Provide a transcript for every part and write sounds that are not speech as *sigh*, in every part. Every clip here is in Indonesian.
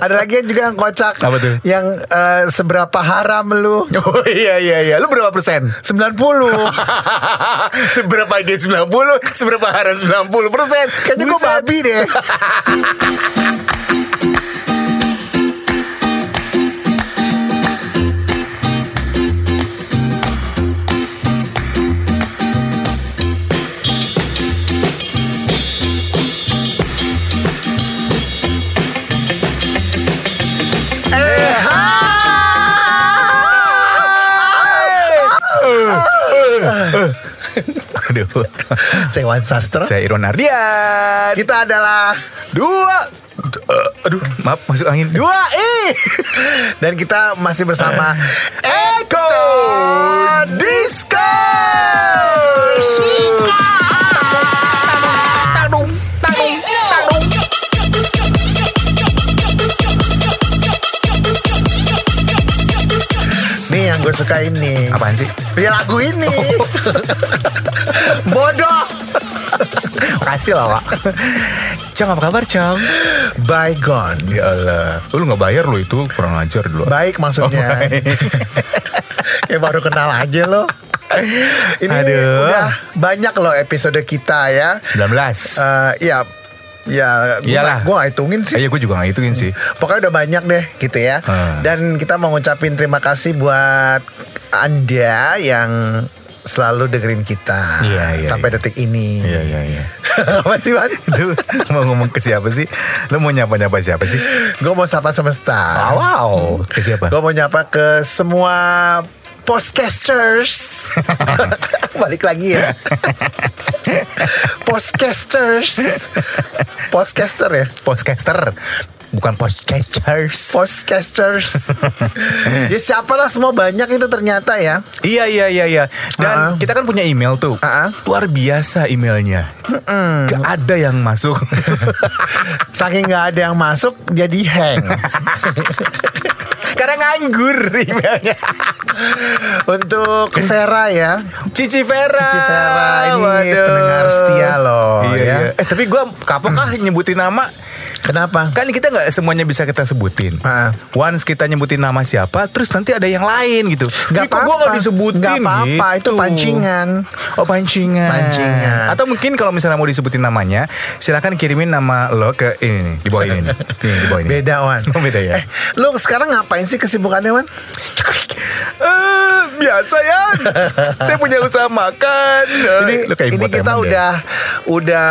Ada lagi yang juga yang kocak. Apa tuh? Yang eh, seberapa haram lu? Oh iya iya iya. Lu berapa persen? 90 *laughs* seberapa gay 90, seberapa haram 90 persen. Kayaknya gue babi deh *laughs* Aduh. Saya Wan Sastro Saya Iron Ardian. Kita adalah Dua. Eh, aduh, maaf masuk angin. Dua i. Dan kita masih bersama Eko Disco. Nih yang gue suka ini Apaan sih? Ya lagu ini *laughs* Bodoh Makasih lah, Pak. Cang, apa kabar, Cang? Bygone Ya Allah. Lu nggak bayar lo itu kurang ajar dulu. Baik maksudnya Oh, baik. *laughs* Ya baru kenal aja lo Ini Aduh. udah banyak loh episode kita ya 19. Eh, Ya Ya gue Iyalah. gak hitungin sih Iya, gue juga nggak hitungin sih. Pokoknya udah banyak deh gitu ya Hmm. Dan kita mau ngucapin terima kasih buat Anda yang selalu dengerin kita Iya, iya, Sampai iya. detik ini Iya, iya, iya. *laughs* Apa sih Wan? Itu mau ngomong ke siapa sih? Lu mau nyapa-nyapa siapa sih? Gue mau sapa semesta Ah, wow. Ke siapa? Gue mau nyapa ke semua podcasters *laughs* Balik lagi ya *laughs* Podcasters Podcaster ya Podcaster. Bukan podcasters. Podcasters *laughs* Ya siapa lah semua banyak itu ternyata ya Iya iya iya iya. Dan Ah. kita kan punya email tuh. Ah. Luar biasa emailnya. Gak ada yang masuk. *laughs* Saking gak ada yang masuk jadi hang *laughs* Karena nganggur emailnya. Untuk Vera ya Cici Vera. Cici Vera ini Waduh. pendengar setia loh Iya, ya. iya. Eh tapi gue kapok ah nyebutin nama. Kenapa? Kan kita nggak semuanya bisa kita sebutin. Ah. Once kita nyebutin nama siapa, terus nanti ada yang lain gitu. Gak kok gue nggak disebutin. Gak apa-apa gitu. Itu pancingan Oh pancingan. Pancingan. Atau mungkin kalau misalnya mau disebutin namanya, silakan kirimin nama lo ke ini nih, di bawah ini nih. Di bawah ini. Beda Wan Oh, beda ya. Eh lu sekarang ngapain sih kesibukannya Wan? Eh, biasa ya. Saya punya usaha makan. Ini, kayak ini import kita deh. udah Udah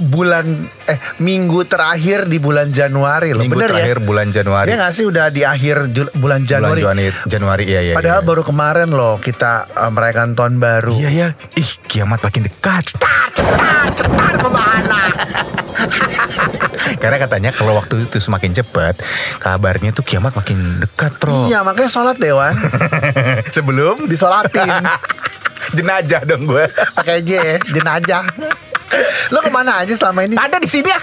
bulan Eh minggu terakhir di bulan Januari loh minggu Bener terakhir ya? bulan Januari. Iya gak sih udah di akhir Ju- bulan Januari Bulan Januari, Januari iya iya. Padahal iya. baru kemarin loh kita uh, merayakan tahun baru Iya ya. Ih, kiamat makin dekat. Cetar, cetar, cetar pembahana Karena katanya kalau waktu itu semakin cepat, kabarnya tuh kiamat makin dekat, Bro. Iya makanya sholat Dewan *laughs* Sebelum Disolatin *laughs* jenajah dong gue. pakai J ya jenajah lo ke mana aja selama ini Ada di sini ya.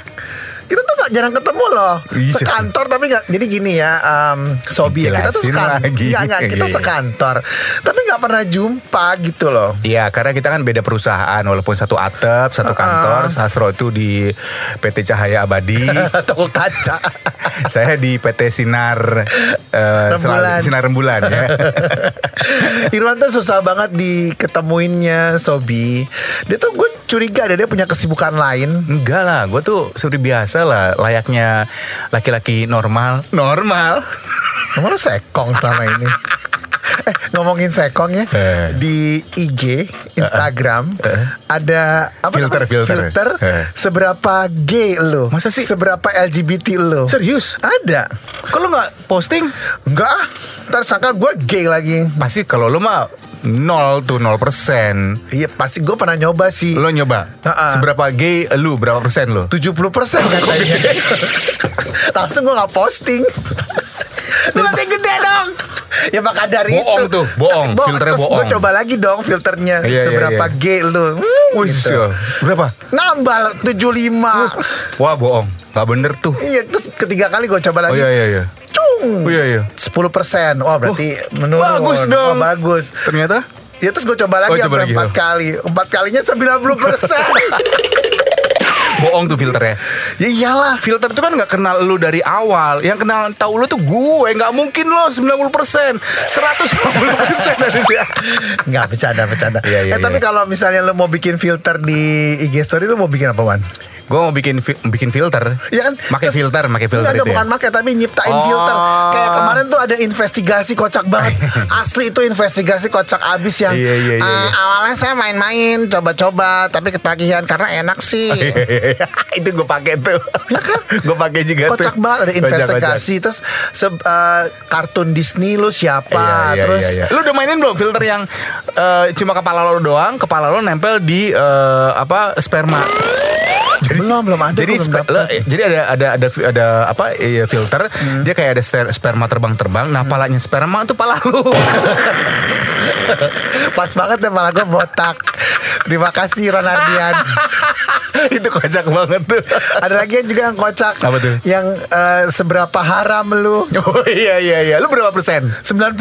Kita tuh gak jarang ketemu loh Ih, sekantor tapi nggak jadi gini ya um, Sobi ya kita tuh sekantor nggak nggak kita Iya, iya. sekantor tapi nggak pernah jumpa gitu loh Iya, karena kita kan beda perusahaan walaupun satu atap, satu kantor. Sasro itu di PT Cahaya Abadi. *laughs* toko kaca *laughs* Saya di PT Sinar eh, Rembulan. Sinar Rembulan ya. *laughs* Irwan tuh susah banget diketemuinnya Sobi dia tuh gue curiga deh dia punya kesibukan lain Enggak lah, gue tuh seperti biasa lah, layaknya laki-laki normal. Normal. Lu sekong selama ini Eh ngomongin sekong ya Eh. Di IG Instagram Eh. Ada apa Filter, namanya? filter. Eh. Seberapa gay lo Masa sih? Seberapa LGBT lo Serius? Ada Kalau nggak posting, Enggak ah Ntar sangka gue gay lagi pasti kalau lo mah nol tuh nol persen. Iya pasti gue pernah nyoba sih Lo nyoba Ha-ha. seberapa gay lu berapa persen lo? 70% katanya *laughs* Langsung gue gak posting Lu nanti gede dong. Ya maka dari Bohong itu tuh, bohong. Filternya Terus bohong. gue coba lagi dong filternya Iya, iya, Seberapa iya. gay lu Hmm, Wih, gitu. berapa? Nambah 75 Wah bohong, nggak bener tuh. Iya terus ketiga kali gue coba Oh lagi iya iya iya. Oh iya iya. 10% Wah berarti menurun Bagus dong. Oh, bagus Ternyata Ya terus gue coba lagi Oh, coba lagi, empat oh. kali Empat kalinya 90% *laughs* Bohong tuh filternya. Ya iyalah. Filter tuh kan nggak kenal lu dari awal. Yang kenal tahu lu tuh gue. Nggak mungkin lo 90 persen, 150 persen *laughs* harusnya. Nggak bercanda bercanda. Iya, iya, eh tapi iya. kalau misalnya lu mau bikin filter di IG story lu mau bikin apa Wan? Gue mau bikin fi- bikin filter. Ya kan? Pakai filter, pakai filter Enggak, itu. bukan ya? pakai tapi nyiptain Oh. filter. Kayak kemarin tuh ada investigasi kocak banget. *laughs* Asli itu investigasi kocak abis yang Iya, iya, iya, "Ah, iya. awalnya saya main-main, coba-coba, tapi ketagihan karena enak sih. *laughs* *laughs* itu gue pakai tuh. Ya kan? gue pakai juga tuh. Kocak banget ada Kocak, investigasi terus se- eh, kartun Disney lu siapa Iya, iya, terus iya, iya. Lu udah mainin belum filter yang eh, cuma kepala lo doang, kepala lo nempel di eh, apa sperma. Belum belum ada jadi belum dapet. jadi ada ada ada ada apa eh, filter. Dia kayak ada sperma terbang-terbang nah palanya sperma itu pala lu. *laughs* Pas banget deh malah gue botak. Terima kasih Ron Ardian *laughs* itu kocak banget tuh. Ada lagi yang juga yang kocak. Apa tuh? yang eh, seberapa haram lu? Oh iya iya iya. Lu berapa persen? 90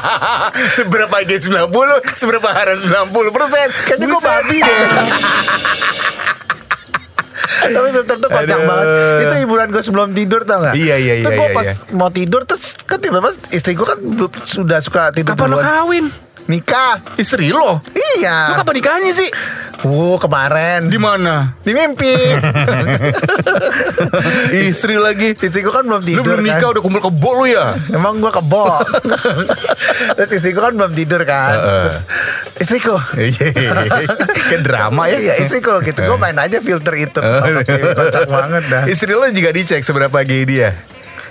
*laughs* seberapa G 90 seberapa haram 90 persen? Kayaknya gue babi deh *laughs* Tapi filter tuh kocak banget. Itu hiburan gue sebelum tidur tau gak Iya, iya, Tuh iya, gue iya, pas iya. mau tidur Terus kan tiba-tiba istri gue kan belum- sudah suka tidur kapan lo kawin Nikah? Istri lo? Lu Iya kapan nikahnya sih? Uh kemarin. Di mana? Di mimpi. *laughs* Istri lagi. Istri gue kan belum lu tidur belum nikah kan. udah kumpul kebo lu ya? Emang gue kebo. *laughs* Terus istri gue kan belum tidur kan. Heeh. Terus istriku. Iya, Kayak drama ya. Iya istriku gitu. Gue main aja filter itu. Kocak banget dah. Istri lo juga dicek seberapa gay dia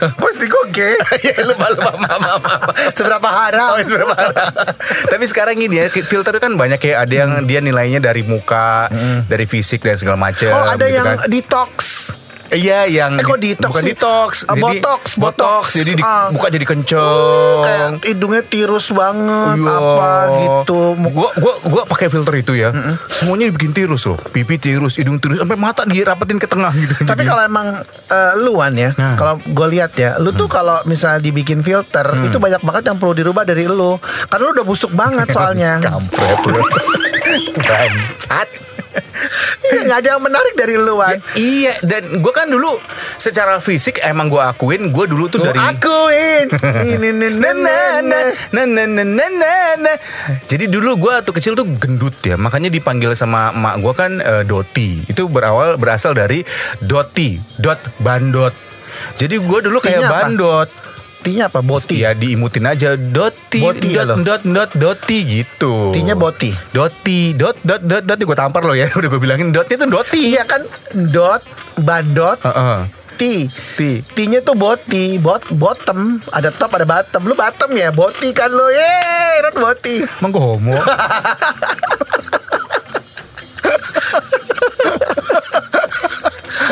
Istriku gay *laughs* Iya lupa lupa maaf maaf maaf. Seberapa haram Oh, seberapa? *laughs* Tapi sekarang gini ya filter itu kan banyak kayak ada yang dia nilainya dari muka, dari fisik dan segala macam. Oh ada gitu yang kan. detox Iya yang Eh, kok detox bukan sih? detox, Ah, jadi botox, botox, botox. jadi di- Ah. buka jadi Kayak kenceng. hidungnya tirus banget Iya. Apa gitu Gua gua gua pakai filter itu ya. Semuanya dibikin tirus loh. Pipi tirus, hidung tirus, sampai mata dirapetin ke tengah gitu. Tapi kalau emang eh, luan ya, Nah. kalau gue lihat ya, lu tuh kalau misalnya dibikin filter, itu banyak banget yang perlu dirubah dari lu, karena lu udah busuk banget *laughs* soalnya. kampret lu. *laughs* Bancat. Iya gak ada yang menarik dari lu Ya, iya dan gue kan dulu secara fisik emang gue akuin gue dulu tuh dari akuin. Jadi dulu gue tuh kecil tuh gendut ya makanya dipanggil sama emak gue kan uh, Doti itu berawal berasal dari Doti dot bandot. Jadi gue dulu kayak bandot. T-nya apa? Boti. Ya diimutin aja Doti, Boti ya dot, lo? dot, dot, Doti gitu. T-nya boti. Doti, dot, dot, dot, dot. Gue tampar lo ya. *laughs* Udah gue bilangin dotnya tuh Doti. Iya kan dot, bandot, Heeh. T. T. T-nya tuh boti, bot, bottom, ada top, ada bottom. Lu bottom ya, boti kan lu. Yeay, not boti. Emang gue homo *laughs*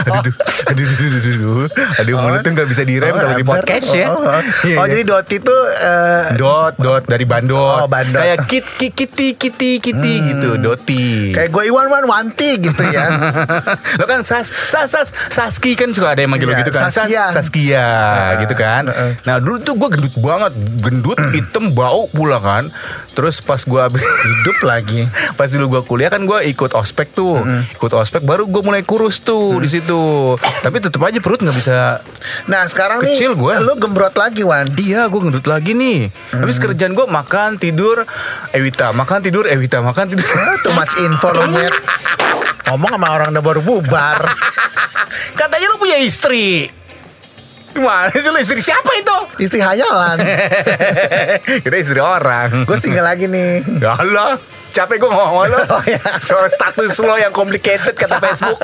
aduh, aduh, aduh, aduh, aduh, aduh, aduh, mulut tuh gak bisa direm Oh, kalau di podcast ya. Oh, oh. Iya, Oh, iya. jadi doti tuh eh, dot, dot dari bandot. Oh, bandot. Kayak kit, kit, kiti, kiti, kiti gitu, doti. kayak gue Iwan Wan Wanti gitu ya. *laughs* lo kan sas, sas, sas, Saski kan juga ada yang manggil lo Iya, gitu kan, Sas- Saskia. Saskia gitu kan. heeh. Nah dulu tuh gue gendut banget, gendut, hitam, bau pula kan. Terus pas gue *laughs* Hidup lagi. Pas dulu gue kuliah kan gue ikut ospek tuh, ikut ospek baru gue mulai kurus tuh di situ. Tapi tetep aja perut nggak bisa. Nah sekarang Kecil nih gua. lu gembrot lagi Wan. Iya, gue gendut lagi nih. Habis kerjaan gue makan tidur, Ewita, makan tidur, Ewita, makan tidur. *laughs* Too much info lo nyet. Ngomong sama orang udah baru bubar. *laughs* Katanya lu punya istri. Gimana sih lu istri siapa itu? Istri hayalan. *laughs* Kita istri orang. Gue single lagi nih. Ya Allah, capek gue ngomong lo. Oh, iya. Soal status lo yang complicated kata Facebook.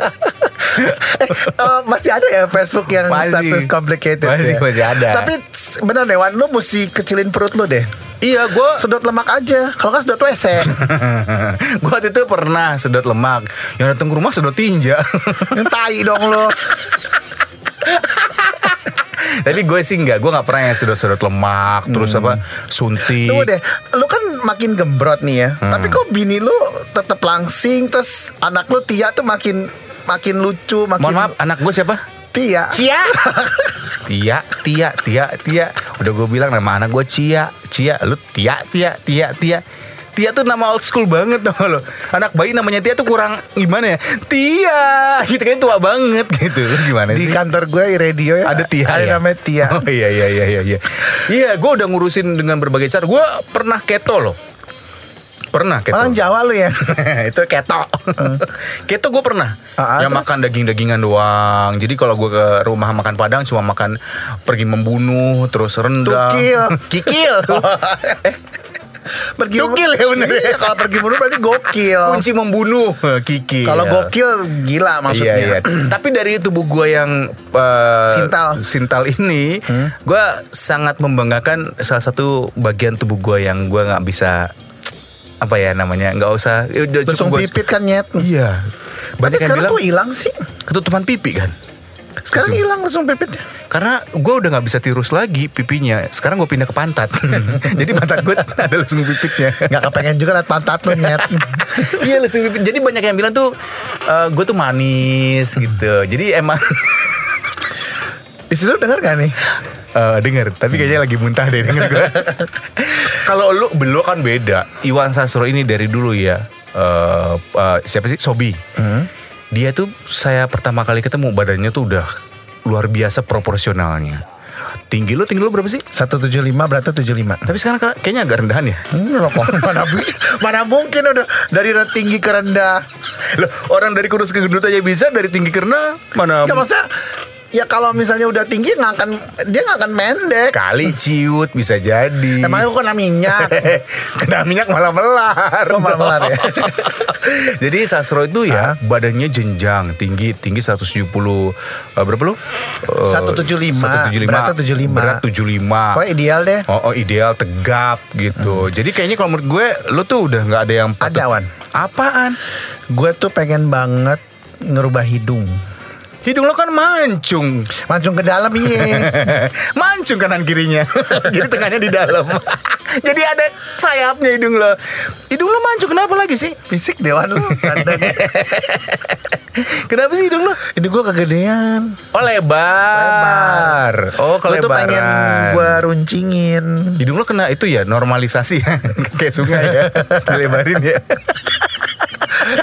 *laughs* Eh, masih ada ya Facebook yang Masih. status complicated Masih, ya? masih ada. Tapi bener deh Wan Lu mesti kecilin perut lu deh. Iya, gue Sedot lemak aja. Kalau kan sedot WC *laughs* gue waktu itu pernah sedot lemak. Yang datang ke rumah sedot tinja. *laughs* Yang tai dong lu. Tapi gue sih enggak Gue gak pernah yang sedot-sedot lemak Terus apa Suntik. Tunggu deh. Lu kan makin gembrot nih ya. Hmm. Tapi kok bini lu tetep langsing Terus anak lu Tia tuh makin Makin lucu Makin Mohon maaf anak gue siapa? Tia Cia *laughs* Tia Tia Tia Tia Udah gue bilang nama anak gue Cia Cia Lu Tia Tia Tia Tia Tia tuh nama old school banget tau lo. Anak bayi namanya Tia tuh kurang gimana ya? Tia, gitu kan tua banget gitu. Gimana Di sih? kantor gue radio ya ada Tia Ada ya? namanya Tia Oh iya iya iya iya iya. Iya, gue udah ngurusin dengan berbagai cara. Gue pernah keto loh. Pernah keto. Orang Jawa lu ya *laughs* itu keto. *laughs* keto gue pernah. Ah, yang terus? makan daging-dagingan doang. Jadi kalau gue ke rumah makan Padang cuma makan pergi membunuh, terus rendang. Tukil. *laughs* Kikil. eh, pergi Gokil ya bener ya? Iya, kalau pergi bunuh berarti gokil kunci membunuh. Kikil. kalau gokil gila maksudnya Iya, iya. *clears throat* Tapi dari tubuh gue yang uh, Sintal. sintal ini, gue sangat membanggakan salah satu bagian tubuh gue yang gue nggak bisa apa ya namanya nggak usah ya udah gua- pipit kan nyet Iya. Tapi Banyak yang sekarang bilang kok hilang sih ketutupan pipi kan. Sekarang hilang lesung pipitnya Karena gue udah nggak bisa tirus lagi pipinya. Sekarang gue pindah ke pantat. *laughs* *laughs* Jadi pantat gue ada lesung pipitnya. Gak kepengen juga liat pantat lu nyet *laughs* Iya lesung pipit. Jadi banyak yang bilang tuh gue tuh manis gitu. Jadi emang Istri lu denger gak nih? Eh denger, tapi kayaknya lagi muntah deh denger gue. *laughs* Kalau lu belum kan beda. Iwan Sastro ini dari dulu ya. eh eh, siapa sih? Sobi. Dia tuh saya pertama kali ketemu badannya tuh udah luar biasa proporsionalnya. Tinggi lu, tinggi lu berapa sih? 175 berarti 75 Tapi sekarang ka- kayaknya agak rendahan ya. Hmm, *laughs* mana, mana mungkin udah dari tinggi ke rendah Loh, orang dari kurus ke gendut aja bisa, dari tinggi ke rendah mana? Maksudnya Ya kalau misalnya udah tinggi nggak akan Dia nggak akan mendek Kali ciut bisa jadi. Emangnya kok kena minyak *laughs* Kena minyak malah melar. Oh, malah melar ya? *laughs* Jadi Sastro itu ya badannya jenjang, tinggi tinggi 170 eh, berapa lu? Eh, 175, 175. beratnya 75. Berat 75. Pokoknya ideal deh Oh, oh, ideal tegap gitu. Jadi kayaknya kalau menurut gue lu tuh udah nggak ada yang patut- Ada, Wan. Apaan? Gue tuh pengen banget ngerubah hidung Hidung lo kan mancung. Langsung ke dalam iya *laughs* mancung kanan kirinya. *laughs* Jadi tengahnya di dalam. *laughs* Jadi ada sayapnya hidung lo. Hidung lo mancung kenapa lagi sih? Fisik dewan tandanya. Kenapa sih hidung lo? Ini gue kegedean Oh lebar. Oh Gue tuh pengen gue runcingin Hidung lo kena itu ya normalisasi kayak sungai ya. Dilebarin ya.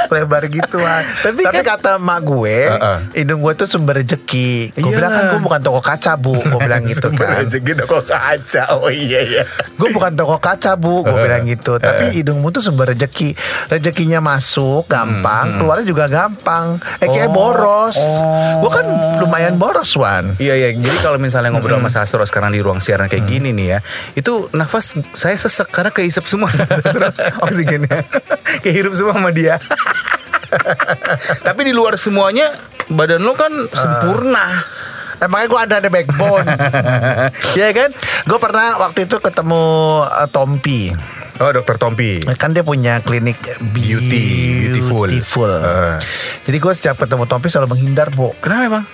Lebar gitu Wan. Tapi Tapi, kan- kata emak gue Heeh. Hidung gue tuh sumber rezeki Gue Iyalah. bilang kan gue bukan toko kaca bu. Gue *laughs* bilang gitu kan. Rezeki toko kaca. Oh iya iya. Gue bukan toko kaca bu. Gue bilang gitu. Tapi hidungmu tuh sumber rezeki Rezekinya masuk gampang. Keluarnya juga gampang. Eh kayak Hmm, Oh. boros. Oh. Gue kan lumayan boros Wan. Iya iya, jadi kalau misalnya ngobrol sama Sastro sekarang di ruang siaran kayak gini nih ya, itu nafas saya sesek karena kehisap semua. *laughs* Sastro, oksigennya, kehirup semua sama dia. *laughs* Tapi di luar semuanya badan lo kan sempurna. Emangnya gue ada ada backbone *laughs* Iya kan? Gue pernah waktu itu ketemu eh, Tompi Oh, Dokter Tompi. Kan dia punya klinik Beauty, beautiful. beautiful. Eh. Jadi gue setiap ketemu Tompi selalu menghindar bu Kenapa emang?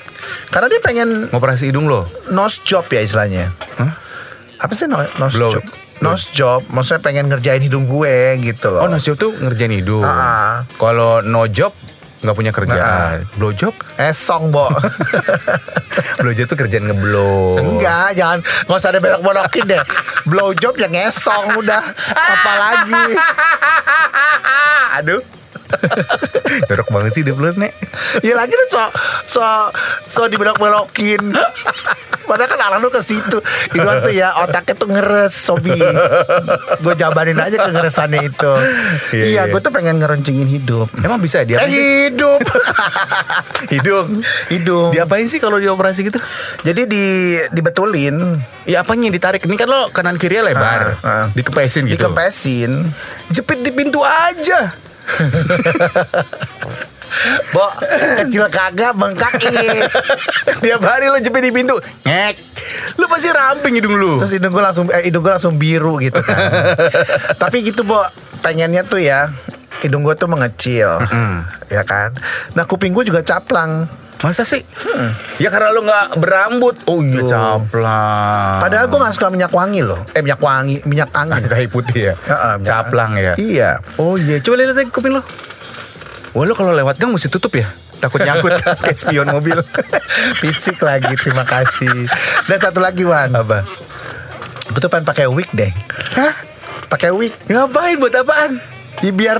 Karena dia pengen Ngoperasi hidung lo? nose job ya istilahnya Hah? Apa sih no- nose Blow. job? Nose job Maksudnya pengen ngerjain hidung gue gitu loh Oh, no job tuh ngerjain hidung. Ah. Kalau no job nggak punya kerjaan. Blow job? Esong bo *laughs* Blow job tuh kerjaan ngeblow. Enggak jangan Gak usah ada belok-belokin deh Blow job yang ngesong udah Apalagi *laughs* Aduh. *laughs* Jorok banget sih hidup lu, Nek. Ya lagi lu so So So dibelok-belokin Padahal kan arah lu ke situ Iwan tuh ya otaknya tuh ngeres Sobi Gue jabarin aja kengeresannya itu Iya, Iya, iya. gue tuh pengen ngeruncingin hidup Emang bisa dia Eh hidup *laughs* Hidung. Hidung Diapain sih kalau dioperasi gitu? Jadi di dibetulin Ya apanya yang ditarik? Ini kan lo kanan kirinya lebar. Ah, ah. Dikepesin gitu. Dikempesin Jepit di pintu aja. *laughs* Bo kecil kagak bengkak ini *laughs* Tiap hari lo jepit di pintu. Ngek. Lu pasti ramping hidung lu. Terus hidung gue langsung eh, hidung gue langsung biru gitu kan. *laughs* Tapi gitu, Bo. Pengennya tuh ya hidung gue tuh mengecil. Ya kan? Nah, kuping gue juga caplang. Masa sih? Ya karena lo nggak berambut. Oh iya caplang. Padahal gue gak suka minyak wangi loh. Eh minyak wangi, minyak angin. kayu putih ya. Minyak- Caplang ya. Iya. Oh iya, coba lihat aja kuping lo. Wah lo kalau lewat gang mesti tutup ya. Takut nyangkut *laughs* kayak spion mobil. *laughs* Fisik lagi, terima kasih. Dan satu lagi Wan. Apa? Gue tuh pengen pakai wig deh. Hah? pakai wig. Ngapain buat apaan? Ya, biar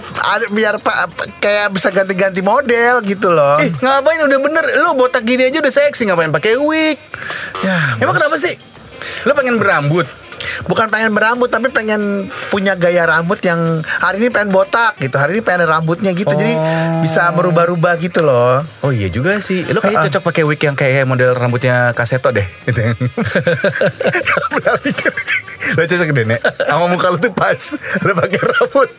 biar pa- pa- kayak bisa ganti-ganti model gitu loh. Eh, ngapain? Udah bener. Lu botak gini aja udah seksi. Ngapain pakai wig? Ya, Emang kenapa sih? Lu pengen berambut bukan pengen berambut tapi pengen punya gaya rambut yang hari ini pengen botak gitu. Hari ini pengen rambutnya gitu. Jadi Oh. bisa merubah-rubah gitu loh. Oh iya juga sih. Lu kayaknya cocok pakai wig yang kayak model rambutnya kaseto deh. *laughs* Gitu. Pikir. Lu cocok deh Nek. Sama muka lu tuh pas. Lu pakai rambut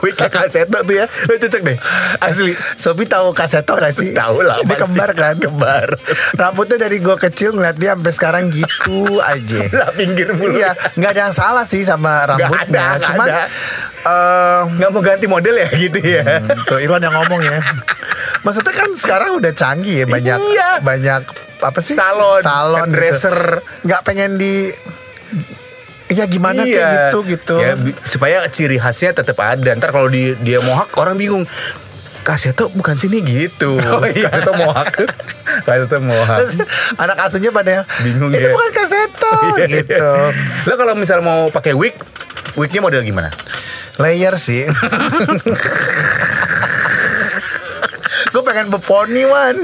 Wig kayak kaseto tuh ya. Lu cocok deh. Asli. Sobi tahu kaseto gak sih? Tahu lah, Dia kembar kan? Kembar. Rambutnya dari gua kecil ngeliat dia sampai sekarang gitu aja. Lah pinggir mulu Iya, nggak ada yang salah sih sama rambutnya. ada, nggak Cuman ada. eh, Nggak mau ganti model ya gitu ya tuh Irwan yang ngomong ya. Maksudnya kan sekarang udah canggih ya banyak Iya. banyak apa sih? Salon, salon hairdresser. gitu. Nggak pengen di Ya gimana Iya. kayak gitu gitu. Ya, supaya ciri khasnya tetap ada. Ntar kalau di, dia mohak orang bingung. Kaseto bukan sini gitu. Oh, iya. Kaseto mohak. *laughs* Mohak. Terus anak asuhnya pada Bingung Ini ya." bukan kaseto *laughs* gitu. Lo kalau misal mau pakai wig, wignya model gimana? Layer sih. *laughs* Gue pengen beponi wan.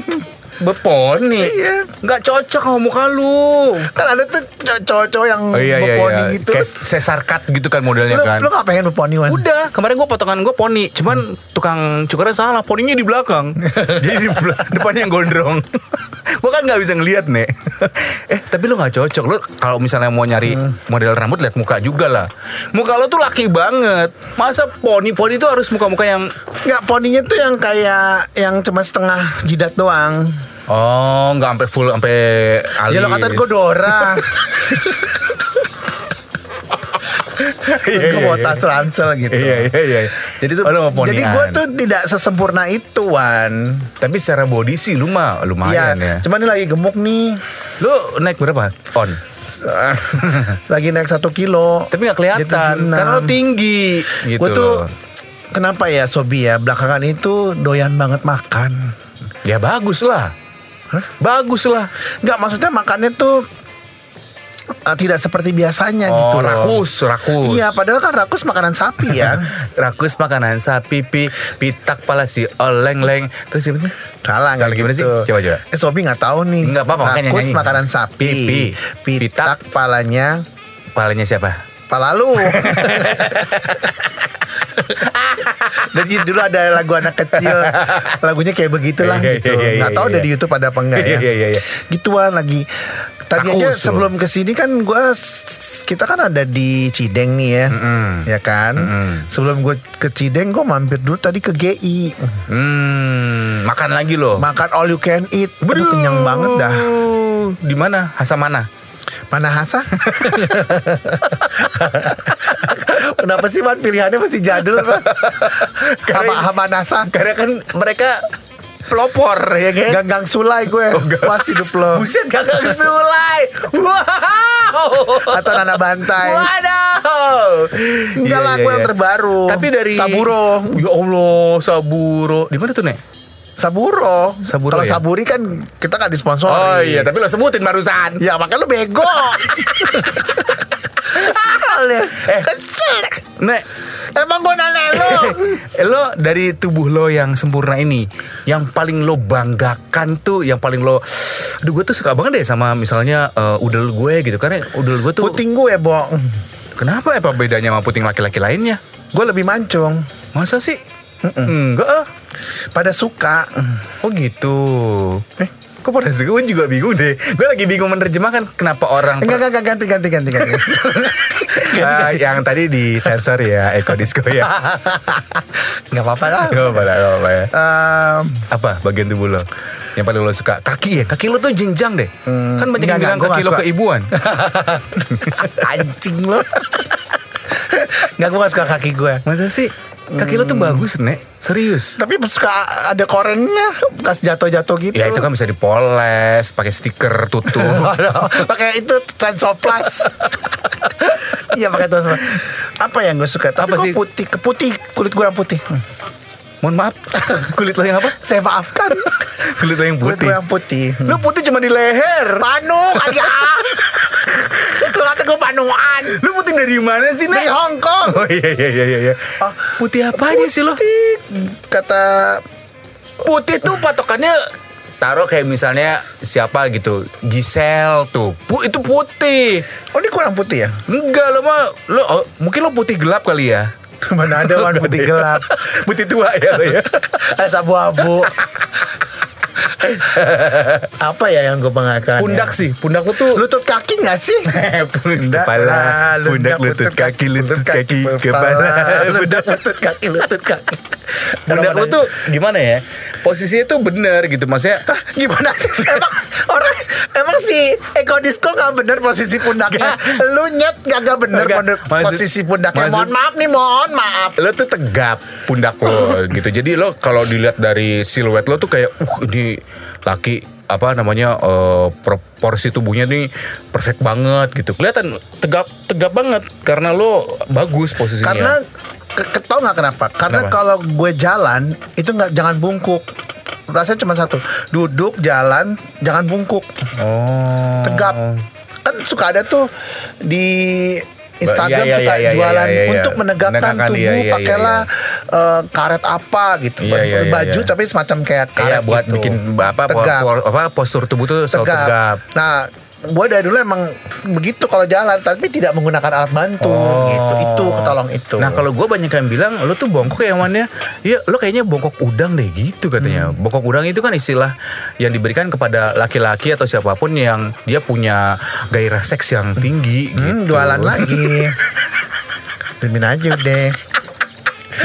Beponi. Iya. Nggak cocok sama muka lu. Kan ada tuh cow- cowok-cowok yang beponi gitu. Kayak Terus sesar cut gitu kan modelnya lu, kan. lu gak pengen beponi wan? Udah, kemarin gue potongan gue poni, cuman tukang cukurnya salah, poninya di belakang. *laughs* Jadi di bela- depannya yang gondrong. *laughs* gue kan nggak bisa ngelihat nih. *laughs* eh, tapi lu nggak cocok. Lu kalau misalnya mau nyari model rambut lihat muka juga lah. Muka lo tuh laki banget. Masa poni poni itu harus muka-muka yang Nggak poninya tuh yang kayak yang cuma setengah jidat doang. Oh nggak sampai full sampai alis. Ya lo kata gue Dora. *laughs* Iya, gue mau iya. touch ransel gitu. Iya iya iya. Jadi tuh, Oh, jadi gue tuh tidak sesempurna itu Wan. Tapi secara body sih lu mah lumayan ya. Iya, cuman ini lagi gemuk nih. Lu naik berapa? On. *laughs* lagi naik satu kilo. Tapi nggak kelihatan Jadi 76. karena lu tinggi gitu. Gue tuh loh. kenapa ya Sobi ya belakangan itu doyan banget makan. Ya bagus lah. Bagus lah. Nggak maksudnya makannya tuh eh, tidak seperti biasanya Oh, gitu loh. rakus, rakus. Iya, padahal kan rakus makanan sapi ya. *laughs* Rakus makanan sapi, pi, pitak pala si oleng leng. Terus gimana? Salah Salah nggak gimana gitu. sih? Coba, coba. Eh Sobi nggak tahu nih. Nggak apa-apa, Rakus nyanyi. makanan sapi. Pipi. Pitak, palanya Palanya siapa? pala lu. *laughs* *laughs* Jadi dulu ada lagu anak kecil. Lagunya kayak begitulah Iya, iya, gitu. iya, iya, Nggak tahu iya. ada di Youtube ada apa enggak ya. Iya, iya, iya. Gituan lagi. Tadi Rakus aja tuh. sebelum ke sini kan gue Kita kan ada di Cideng nih ya. Ya kan? Sebelum gue ke Cideng Gue mampir dulu tadi ke GI Hmm, makan lagi loh. Makan all you can eat. Aduh kenyang banget dah. Di mana? Hasa mana? Mana Hasa? *laughs* Kenapa sih Man pilihannya masih jadul Man? Hama, Hama Nasa Karena kan mereka pelopor ya kan? Ganggang Sulai gue Puas hidup lo Buset gak sulai. Wow. Atau Nana Bantai Waduh. Enggak Iya, lah iya, gue yang iya. terbaru Tapi dari Saburo Ya Allah, Saburo. Di mana tuh, Nek? Saburo Saburo Kalau ya? Saburi kan kita gak disponsori Oh iya, tapi lo sebutin barusan. Ya makanya lu bego *laughs* Kesel ya Eh. Kesel Nek, Emang gue nanya Eh, *laughs* lo dari tubuh lo yang sempurna ini, yang paling lo banggakan tuh, yang paling lo, aduh gue tuh suka banget deh sama misalnya eh, udel gue gitu, karena udel gue tuh, Puting gue Bo kenapa apa bedanya sama puting laki-laki lainnya? Gue lebih mancung Masa sih? Enggak ah. Pada suka Oh gitu. Eh, kok pada suka? Gue juga bingung deh. Gue lagi bingung menerjemahkan kenapa orang Enggak, enggak, enggak, ganti, ganti, ganti, ganti. *laughs* Eh, yang tadi di sensor ya Eko Disco ya. *laughs* Enggak apa-apa lah. Gak apa-apa lah, gak apa-apa ya. Ehm, Apa bagian tubuh lo? Yang paling lo suka Kaki ya? Kaki lo tuh jenjang deh Kan banyak yang enggak, bilang enggak, kaki lo keibuan *laughs* anjing lo. Enggak, gue gak suka kaki gue. Masa sih? Kaki lo tuh bagus Nek Serius Tapi suka ada korennya, bekas jatuh-jatuh gitu. Ya itu kan bisa dipoles pakai stiker tutup *laughs* Aduh, pakai itu Tensoplas. *laughs* Iya pakai Tensoplas. Apa yang gue suka? Tapi Apa kok sih? putih, keputih, kulit gue putih. Hmm. Mohon maaf *laughs* Kulit lo yang apa? Saya maafkan. *laughs* Kulit lo yang Kulit putih gue yang putih. Lo putih cuma di leher Panu kali *laughs* ah. Lu kata gue panu Anoan Lu putih dari mana sih, dari Nek? Hong Kong. Oh iya iya iya iya. Ah, Putih apa aja sih lo? Putih. Kata Putih tuh patokannya taruh kayak misalnya siapa gitu Gisel tuh Pu, itu putih Oh ini kurang putih ya? enggak lo mah lo oh, mungkin lo putih gelap kali ya *laughs* Mana ada warna putih gelap. *laughs* Putih tua ya lo ya? *laughs* Ada abu-abu. Apa ya yang gue banggakan pundak ya? sih. Pundak lo tuh Lutut kaki gak sih? pundak kepala. pundak lutut kaki lutut kaki kepala. Lundak lutut kaki lutut kaki pundak lo tuh gimana ya posisinya tuh bener gitu maksudnya *laughs* Hah, gimana sih? *laughs* Emang orang emang si Eko Disco gak bener posisi pundaknya. Lu nyet gak bener Nggak. pundak- Maksud- posisi pundaknya. maksud- mohon maaf nih, mohon maaf. lo tuh tegap pundak lo *laughs* gitu jadi lo kalau dilihat dari siluet lo tuh kayak uh ini laki apa namanya eh, proporsi tubuhnya nih perfect banget gitu kelihatan tegap tegap banget karena lo bagus posisinya Karena ke, ke, tau gak kenapa? Karena Kenapa? kalau gue jalan itu nggak jangan bungkuk. Rasanya cuma satu, duduk jalan jangan bungkuk, oh tegap. Kan suka ada tuh di Instagram Iya, iya, suka iya, jualan iya, untuk menegakkan Menegakkan, tubuh pakailah eh, karet apa gitu baju tapi semacam kayak karet kayak buat gitu. bikin apa po- tegap. po- apa postur tubuh tuh tegap, tegap. Nah, gue dari dulu emang begitu kalau jalan, tapi tidak menggunakan alat bantu Oh. gitu. Itu ketolong itu. Nah kalau gue banyak yang bilang lo tuh bongkok ya Wan ya Iya lo kayaknya bongkok udang deh gitu katanya Hmm. Bongkok udang itu kan istilah yang diberikan kepada laki-laki atau siapa pun yang dia punya gairah seks yang tinggi hmm, gitu jualan lagi. *laughs* Diemin aja deh.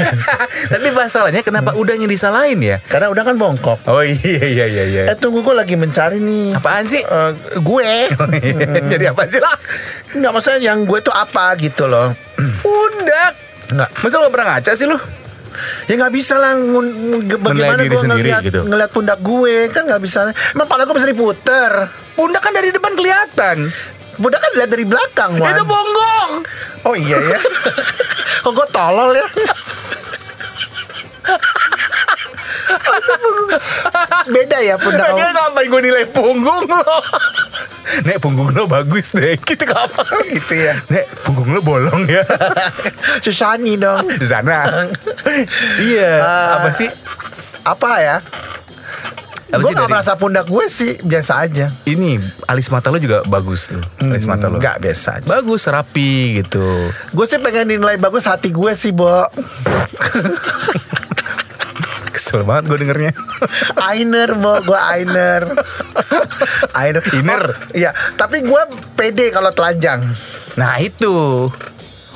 *laughs* Tapi masalahnya kenapa udangnya disalahin ya? Karena udah kan bongkok. Oh iya iya iya iya Eh tunggu gue lagi mencari nih. Apaan sih? Eh, gue *laughs* Jadi apa sih lah? nggak maksudnya yang gue tuh apa gitu loh. *clears throat* Udah Nggak. Masa lo pernah ngaca sih lo? Ya nggak bisa lah bagaimana gue ngeliat gitu. ngeliat pundak gue kan nggak bisa. Emang pala gue bisa diputer. Pundak kan dari depan kelihatan Pundak kan dilihat dari belakang, Wan. Itu bonggong Oh iya ya. *laughs* Kok gue tolol ya? Beda ya pundak Lagian ngapain gue nilai punggung lo Nek punggung lo bagus deh Gitu apa Gitu ya. Nek punggung lo bolong ya *laughs* Susani dong. Di sana *laughs* Iya Eh, Apa sih Apa ya? Gue gak dari- merasa pundak gue sih biasa aja. Ini alis mata lo juga bagus tuh Alis mata lo Gak biasa aja. Bagus rapi gitu Gue sih pengen dinilai bagus hati gue sih, Bo. Kesel banget gue dengernya Ainer, Bo. Gue Ainer. Ainer. Iner. Oh, Iya. Tapi gue pede kalau telanjang. Nah itu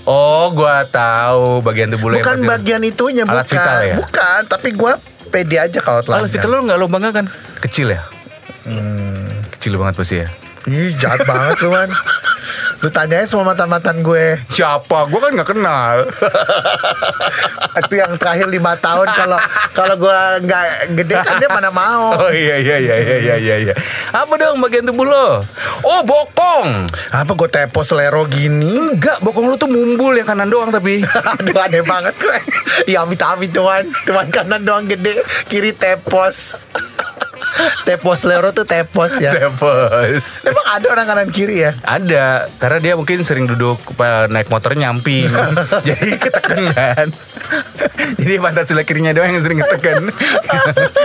Oh gua tahu bagian tubuh lo yang Bukan bagian itunya, Alat bukan. vital ya? Bukan. Tapi gue pede aja kalau telanjang. vital lo gak lo banggakan Kecil ya Kecil banget pasti ya Ih, jahat banget lu, Man. *laughs* Lu tanyain semua mantan-mantan gue. Siapa? Gue kan gak kenal *laughs* Itu yang terakhir lima tahun kalau kalau gue nggak gede kan dia mana mau. *laughs* Oh iya iya iya iya iya iya iya. Apa dong bagian tubuh lo? Oh bokong. Apa gue tepo selero gini? Enggak, bokong lo tuh mumbul yang kanan doang tapi. *laughs* Aduh aneh banget gue. Ya amit-amit tuan. Tuan kanan doang gede, kiri tepos. Tepos selero tuh tepos ya. Tepos. Emang ada orang kanan kiri ya? Ada, karena dia mungkin sering duduk pa- naik motor nyamping, *laughs* jadi ketekan kan. jadi pantat sebelah kirinya doang yang sering ketekan,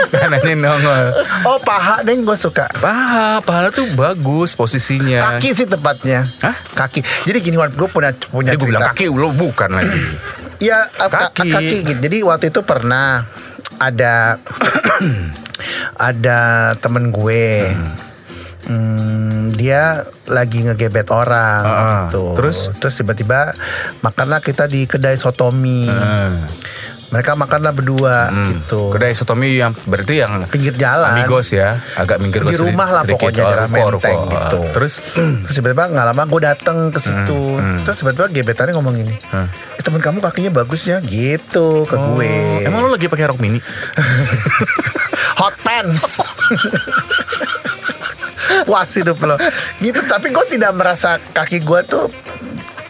kanannya nongol. Oh paha deh gue suka. Paha, paha tuh bagus posisinya. Kaki sih tepatnya. Hah? Kaki. Jadi gini gue punya punya Jadi gue bilang kaki lo bukan lagi. Iya ka- Kaki. kaki. gitu. Jadi waktu itu pernah ada ada temen gue. Hmm, dia lagi ngegebet orang Ah, ah. gitu. Terus? terus tiba-tiba makanlah kita di kedai sotomi. Hmm. Mereka makanlah berdua gitu. Kedai sotomi yang berarti yang Pinggir jalan. Amigos ya, agak minggir di rumah lah sedikit. pokoknya Oh, daerah ruko, menteng ruko. gitu. Terus *clears throat* Terus tiba-tiba nggak lama gue dateng ke situ. Hmm, Terus tiba-tiba gebetannya ngomong gini, eh, temen kamu kakinya bagus ya, gitu ke gue. Oh, emang lo lagi pakai rok mini? *laughs* hot pants. *laughs* Puas hidup lo. Gitu, tapi gue tidak merasa kaki gue tuh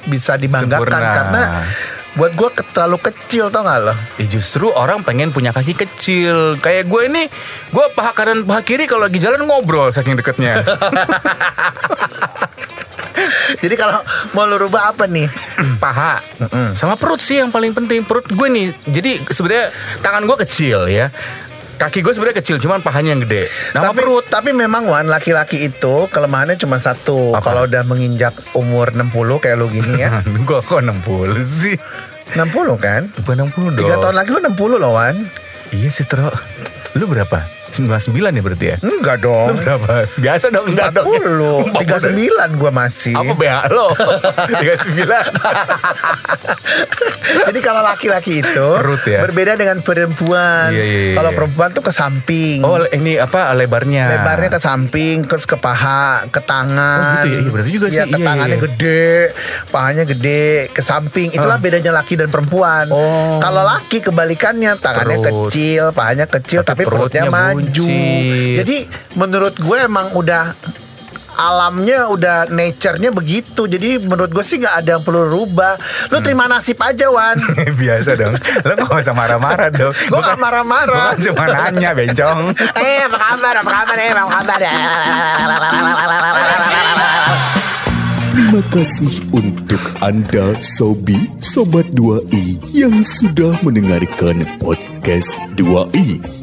bisa dibanggakan Sempurna. karena buat gue ke- terlalu kecil tau gak lo? Ya justru orang pengen punya kaki kecil. Kayak gue ini Gue paha kanan paha kiri Kalau lagi jalan ngobrol saking deketnya. *laughs* Jadi kalau mau lu rubah apa nih? *clears throat* paha. Sama perut sih yang paling penting. Perut gue nih jadi sebenarnya tangan gue kecil ya kaki gue sebenarnya kecil cuman pahanya yang gede nama tapi, perut tapi memang Wan laki-laki itu kelemahannya cuma satu. Kalau udah menginjak umur 60 kayak lu gini ya. *laughs* gue kok 60 sih 60 kan? bukan 60 dong Tiga tahun lagi lu 60 loh Wan. iya sih Tro lu berapa 99 ya berarti ya Enggak dong. *laughs* berapa biasa dong enggak dong 40 39 gua masih. apa BA lo *laughs* 39 *laughs* Jadi kalau laki-laki itu Perut ya? berbeda dengan perempuan. Iya, iya, iya, kalau iya. perempuan tuh ke samping. oh ini apa lebarnya Lebarnya ke samping, terus ke paha, ke tangan. Oh, gitu ya? Iya, berarti juga sih. Iya, ke Iya, tangannya iya, iya. gede, pahanya gede, ke samping. Itulah bedanya laki dan perempuan. Oh. Kalau laki kebalikannya, tangannya Perut. kecil, pahanya kecil, Tapi tapi, perutnya, perutnya maju. Jadi menurut gue emang udah alamnya udah nature-nya begitu. Jadi menurut gue sih nggak ada yang perlu rubah. Lu Hmm. terima nasib aja, Wan. *laughs* biasa dong lo gak usah marah-marah dong *laughs* Gue gak marah-marah. Gue cuma nanya bencong *laughs* eh, apa kabar? Apa kabar? Eh, apa kabar? Terima kasih untuk Anda Sobi Sobat 2i yang sudah mendengarkan podcast 2i.